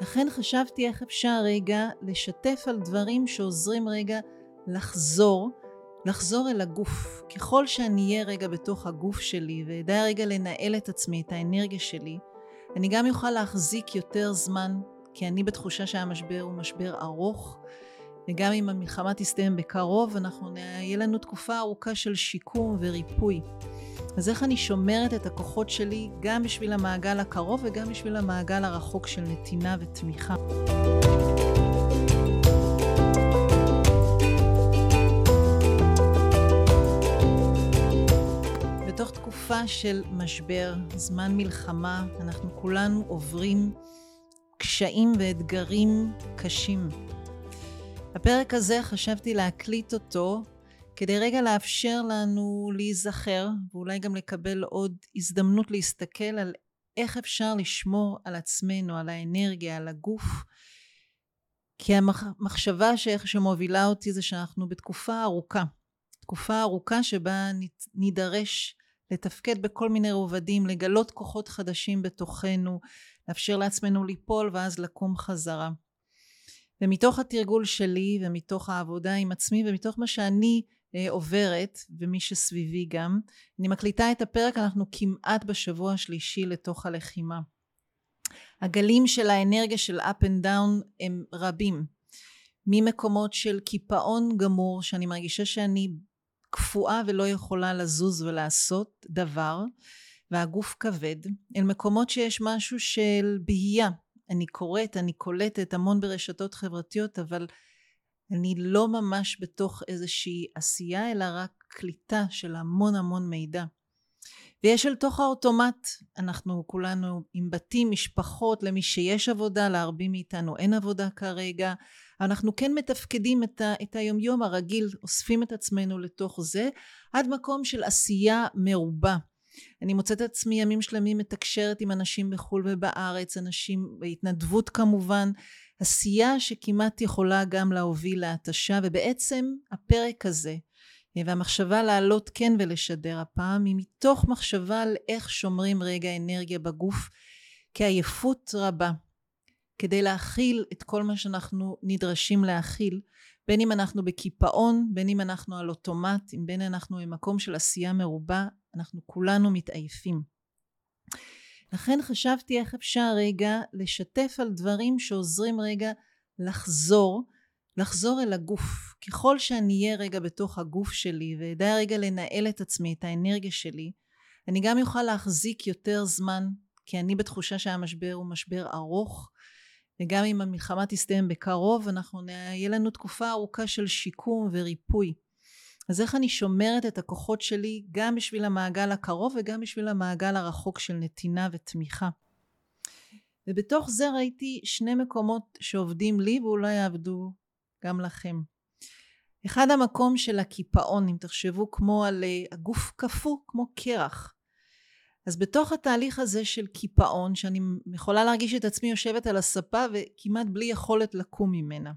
לכן חשבתי איך אפשר רגע לשתף על דברים שעוזרים רגע לחזור, לחזור אל הגוף. ככל שאני אהיה רגע בתוך הגוף שלי ואדע רגע לנהל את עצמי, את האנרגיה שלי, אני גם אוכל להחזיק יותר זמן, כי אני בתחושה שהמשבר הוא משבר ארוך, וגם אם המלחמה תסתיים בקרוב, אנחנו, יהיה לנו תקופה ארוכה של שיקום וריפוי. אז איך אני שומרת את הכוחות שלי גם בשביל המעגל הקרוב וגם בשביל המעגל הרחוק של נתינה ותמיכה. בתוך תקופה של משבר, זמן מלחמה, אנחנו כולנו עוברים קשיים ואתגרים קשים. הפרק הזה חשבתי להקליט אותו כדי רגע לאפשר לנו להיזכר ואולי גם לקבל עוד הזדמנות להסתכל על איך אפשר לשמור על עצמנו, על האנרגיה, על הגוף. כי המחשבה שאיך שמובילה אותי זה שאנחנו בתקופה ארוכה, תקופה ארוכה שבה נידרש לתפקד בכל מיני רובדים, לגלות כוחות חדשים בתוכנו, לאפשר לעצמנו ליפול ואז לקום חזרה. ומתוך התרגול שלי ומתוך העבודה עם עצמי ומתוך מה שאני עוברת ומי שסביבי גם, אני מקליטה את הפרק, אנחנו כמעט בשבוע השלישי לתוך הלחימה. הגלים של האנרגיה של up and down הם רבים. ממקומות של קיפאון גמור, שאני מרגישה שאני קפואה ולא יכולה לזוז ולעשות דבר, והגוף כבד, אל מקומות שיש משהו של בהייה, אני קוראת, אני קולטת המון ברשתות חברתיות, אבל אני לא ממש בתוך איזושהי עשייה, אלא רק קליטה של המון המון מידע. ויש אל תוך האוטומט, אנחנו כולנו עם בתים, משפחות, למי שיש עבודה, להרבים מאיתנו אין עבודה כרגע. אנחנו כן מתפקדים את, ה, את היומיום הרגיל, אוספים את עצמנו לתוך זה, עד מקום של עשייה מרובה. אני מוצאת את עצמי ימים שלמים מתקשרת עם אנשים בחו"ל ובארץ, אנשים בהתנדבות כמובן, עשייה שכמעט יכולה גם להוביל להתשה, ובעצם הפרק הזה והמחשבה לעלות כן ולשדר הפעם היא מתוך מחשבה על איך שומרים רגע אנרגיה בגוף כעייפות רבה כדי להכיל את כל מה שאנחנו נדרשים להכיל בין אם אנחנו בקיפאון, בין אם אנחנו על אוטומט, בין אם אנחנו במקום של עשייה מרובה, אנחנו כולנו מתעייפים. לכן חשבתי איך אפשר רגע לשתף על דברים שעוזרים רגע לחזור, לחזור אל הגוף. ככל שאני אהיה רגע בתוך הגוף שלי ואדע רגע לנהל את עצמי, את האנרגיה שלי, אני גם אוכל להחזיק יותר זמן, כי אני בתחושה שהמשבר הוא משבר ארוך, וגם אם המלחמה תסתיים בקרוב, אנחנו, יהיה לנו תקופה ארוכה של שיקום וריפוי. אז איך אני שומרת את הכוחות שלי גם בשביל המעגל הקרוב וגם בשביל המעגל הרחוק של נתינה ותמיכה. ובתוך זה ראיתי שני מקומות שעובדים לי ואולי יעבדו גם לכם. אחד המקום של הקיפאון, אם תחשבו כמו על אה, הגוף קפוא, כמו קרח. אז בתוך התהליך הזה של קיפאון, שאני יכולה להרגיש את עצמי יושבת על הספה וכמעט בלי יכולת לקום ממנה.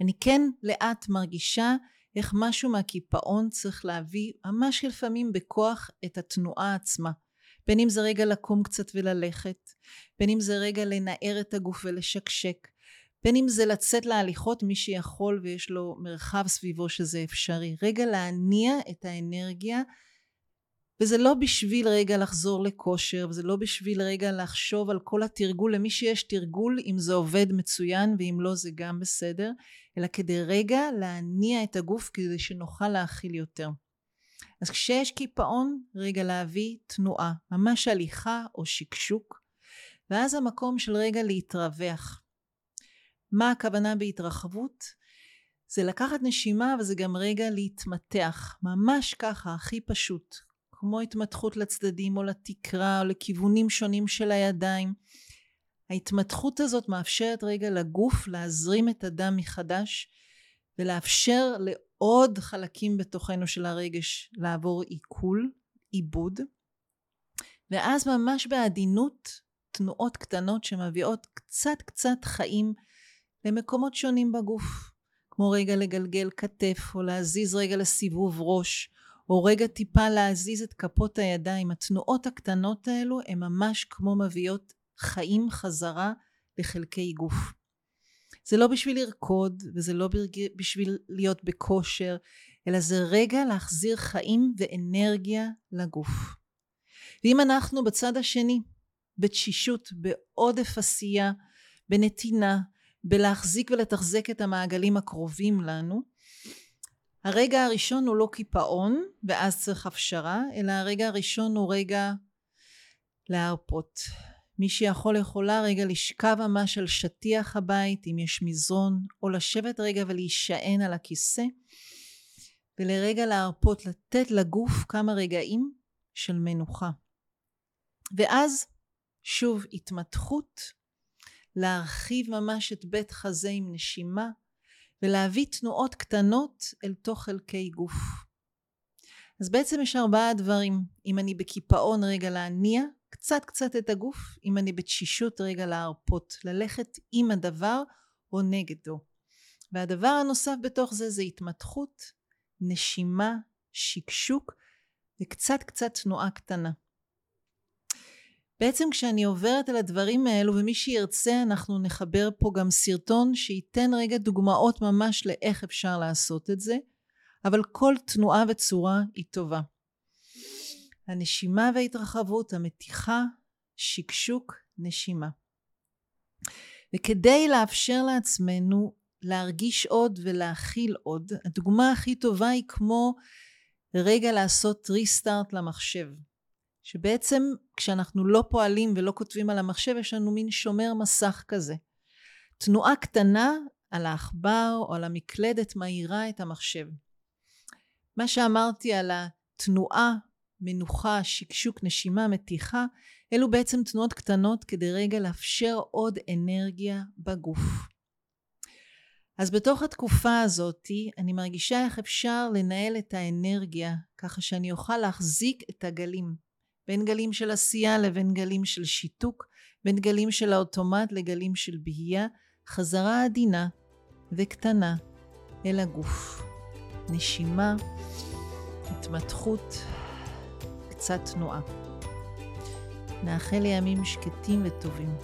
אני כן לאט מרגישה איך משהו מהקיפאון צריך להביא ממש לפעמים בכוח את התנועה עצמה. בין אם זה רגע לקום קצת וללכת, בין אם זה רגע לנער את הגוף ולשקשק, בין אם זה לצאת להליכות מי שיכול ויש לו מרחב סביבו שזה אפשרי. רגע להניע את האנרגיה וזה לא בשביל רגע לחזור לכושר, וזה לא בשביל רגע לחשוב על כל התרגול, למי שיש תרגול, אם זה עובד מצוין, ואם לא זה גם בסדר, אלא כדי רגע להניע את הגוף כדי שנוכל להכיל יותר. אז כשיש קיפאון, רגע להביא תנועה, ממש הליכה או שקשוק, ואז המקום של רגע להתרווח. מה הכוונה בהתרחבות? זה לקחת נשימה וזה גם רגע להתמתח, ממש ככה, הכי פשוט. כמו התמתחות לצדדים או לתקרה או לכיוונים שונים של הידיים. ההתמתחות הזאת מאפשרת רגע לגוף להזרים את הדם מחדש ולאפשר לעוד חלקים בתוכנו של הרגש לעבור עיכול, עיבוד, ואז ממש בעדינות תנועות קטנות שמביאות קצת קצת חיים למקומות שונים בגוף, כמו רגע לגלגל כתף או להזיז רגע לסיבוב ראש או רגע טיפה להזיז את כפות הידיים. התנועות הקטנות האלו הן ממש כמו מביאות חיים חזרה לחלקי גוף. זה לא בשביל לרקוד וזה לא בשביל להיות בכושר, אלא זה רגע להחזיר חיים ואנרגיה לגוף. ואם אנחנו בצד השני, בתשישות, בעודף עשייה, בנתינה, בלהחזיק ולתחזק את המעגלים הקרובים לנו, הרגע הראשון הוא לא קיפאון ואז צריך הפשרה, אלא הרגע הראשון הוא רגע להרפות. מי שיכול יכולה רגע לשכב ממש על שטיח הבית אם יש מזרון, או לשבת רגע ולהישען על הכיסא, ולרגע להרפות, לתת לגוף כמה רגעים של מנוחה. ואז שוב התמתחות, להרחיב ממש את בית חזה עם נשימה, ולהביא תנועות קטנות אל תוך חלקי גוף. אז בעצם יש ארבעה דברים. אם אני בקיפאון רגע להניע קצת קצת את הגוף, אם אני בתשישות רגע להרפות, ללכת עם הדבר או נגדו. והדבר הנוסף בתוך זה זה התמתחות, נשימה, שקשוק וקצת קצת תנועה קטנה. בעצם כשאני עוברת על הדברים האלו ומי שירצה אנחנו נחבר פה גם סרטון שייתן רגע דוגמאות ממש לאיך אפשר לעשות את זה אבל כל תנועה וצורה היא טובה. הנשימה וההתרחבות, המתיחה, שקשוק, נשימה. וכדי לאפשר לעצמנו להרגיש עוד ולהכיל עוד, הדוגמה הכי טובה היא כמו רגע לעשות ריסטארט למחשב. שבעצם כשאנחנו לא פועלים ולא כותבים על המחשב יש לנו מין שומר מסך כזה. תנועה קטנה על העכבר או על המקלדת מאירה את המחשב. מה שאמרתי על התנועה, מנוחה, שקשוק, נשימה, מתיחה, אלו בעצם תנועות קטנות כדי רגע לאפשר עוד אנרגיה בגוף. אז בתוך התקופה הזאתי אני מרגישה איך אפשר לנהל את האנרגיה ככה שאני אוכל להחזיק את הגלים. בין גלים של עשייה לבין גלים של שיתוק, בין גלים של האוטומט לגלים של בהייה, חזרה עדינה וקטנה אל הגוף. נשימה, התמתחות, קצת תנועה. נאחל לימים שקטים וטובים.